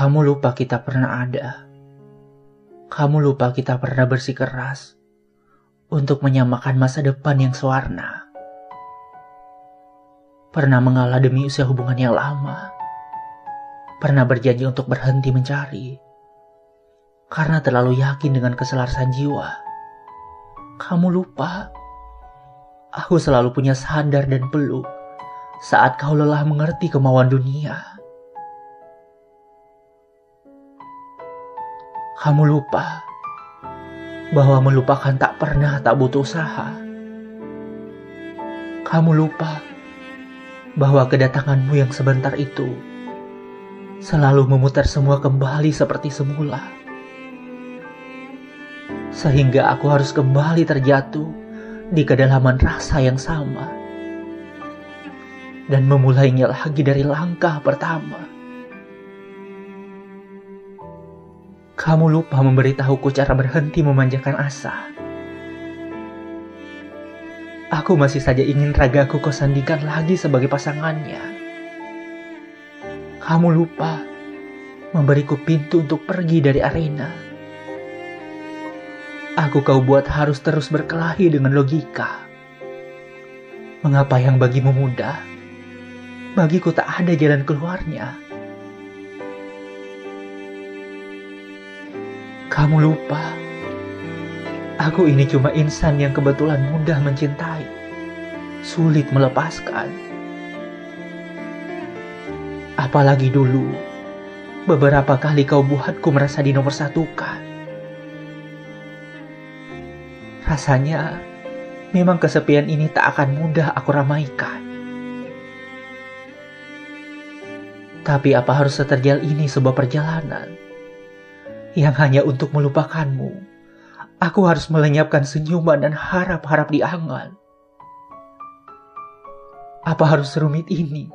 Kamu lupa kita pernah ada. Kamu lupa kita pernah bersikeras untuk menyamakan masa depan yang sewarna. Pernah mengalah demi usia hubungan yang lama. Pernah berjanji untuk berhenti mencari. Karena terlalu yakin dengan keselarasan jiwa. Kamu lupa. Aku selalu punya sadar dan peluk saat kau lelah mengerti kemauan dunia. Kamu lupa bahwa melupakan tak pernah tak butuh usaha. Kamu lupa bahwa kedatanganmu yang sebentar itu selalu memutar semua kembali seperti semula. Sehingga aku harus kembali terjatuh di kedalaman rasa yang sama. Dan memulainya lagi dari langkah pertama. Kamu lupa memberitahuku cara berhenti memanjakan asa. Aku masih saja ingin ragaku kau sandingkan lagi sebagai pasangannya. Kamu lupa memberiku pintu untuk pergi dari arena. Aku kau buat harus terus berkelahi dengan logika. Mengapa yang bagimu mudah, bagiku tak ada jalan keluarnya. Kamu lupa, aku ini cuma insan yang kebetulan mudah mencintai, sulit melepaskan. Apalagi dulu, beberapa kali kau buatku merasa dinomorsatukan. Rasanya memang kesepian ini tak akan mudah aku ramaikan. Tapi apa harus seterjal ini sebuah perjalanan? Yang hanya untuk melupakanmu. Aku harus melenyapkan senyuman dan harap-harap di angan. Apa harus serumit ini?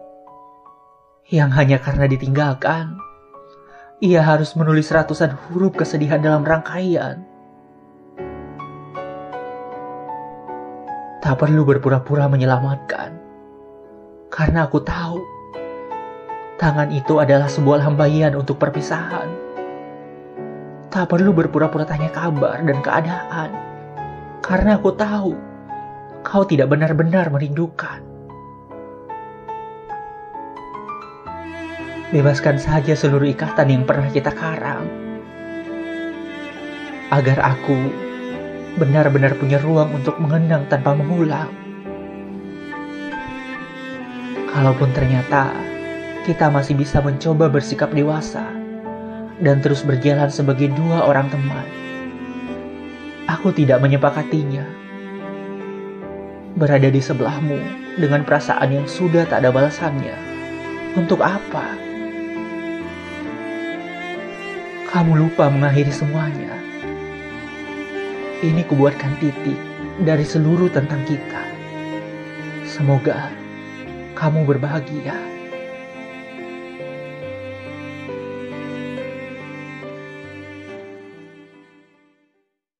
Yang hanya karena ditinggalkan, ia harus menulis ratusan huruf kesedihan dalam rangkaian. Tak perlu berpura-pura menyelamatkan, karena aku tahu tangan itu adalah sebuah lambaian untuk perpisahan. Tak perlu berpura-pura tanya kabar dan keadaan. Karena aku tahu kau tidak benar-benar merindukan. Bebaskan saja seluruh ikatan yang pernah kita karang. Agar aku benar-benar punya ruang untuk mengenang tanpa mengulang. Kalaupun ternyata kita masih bisa mencoba bersikap dewasa dan terus berjalan sebagai dua orang teman. Aku tidak menyepakatinya. Berada di sebelahmu dengan perasaan yang sudah tak ada balasannya. Untuk apa? Kamu lupa mengakhiri semuanya. Ini kubuatkan titik dari seluruh tentang kita. Semoga kamu berbahagia.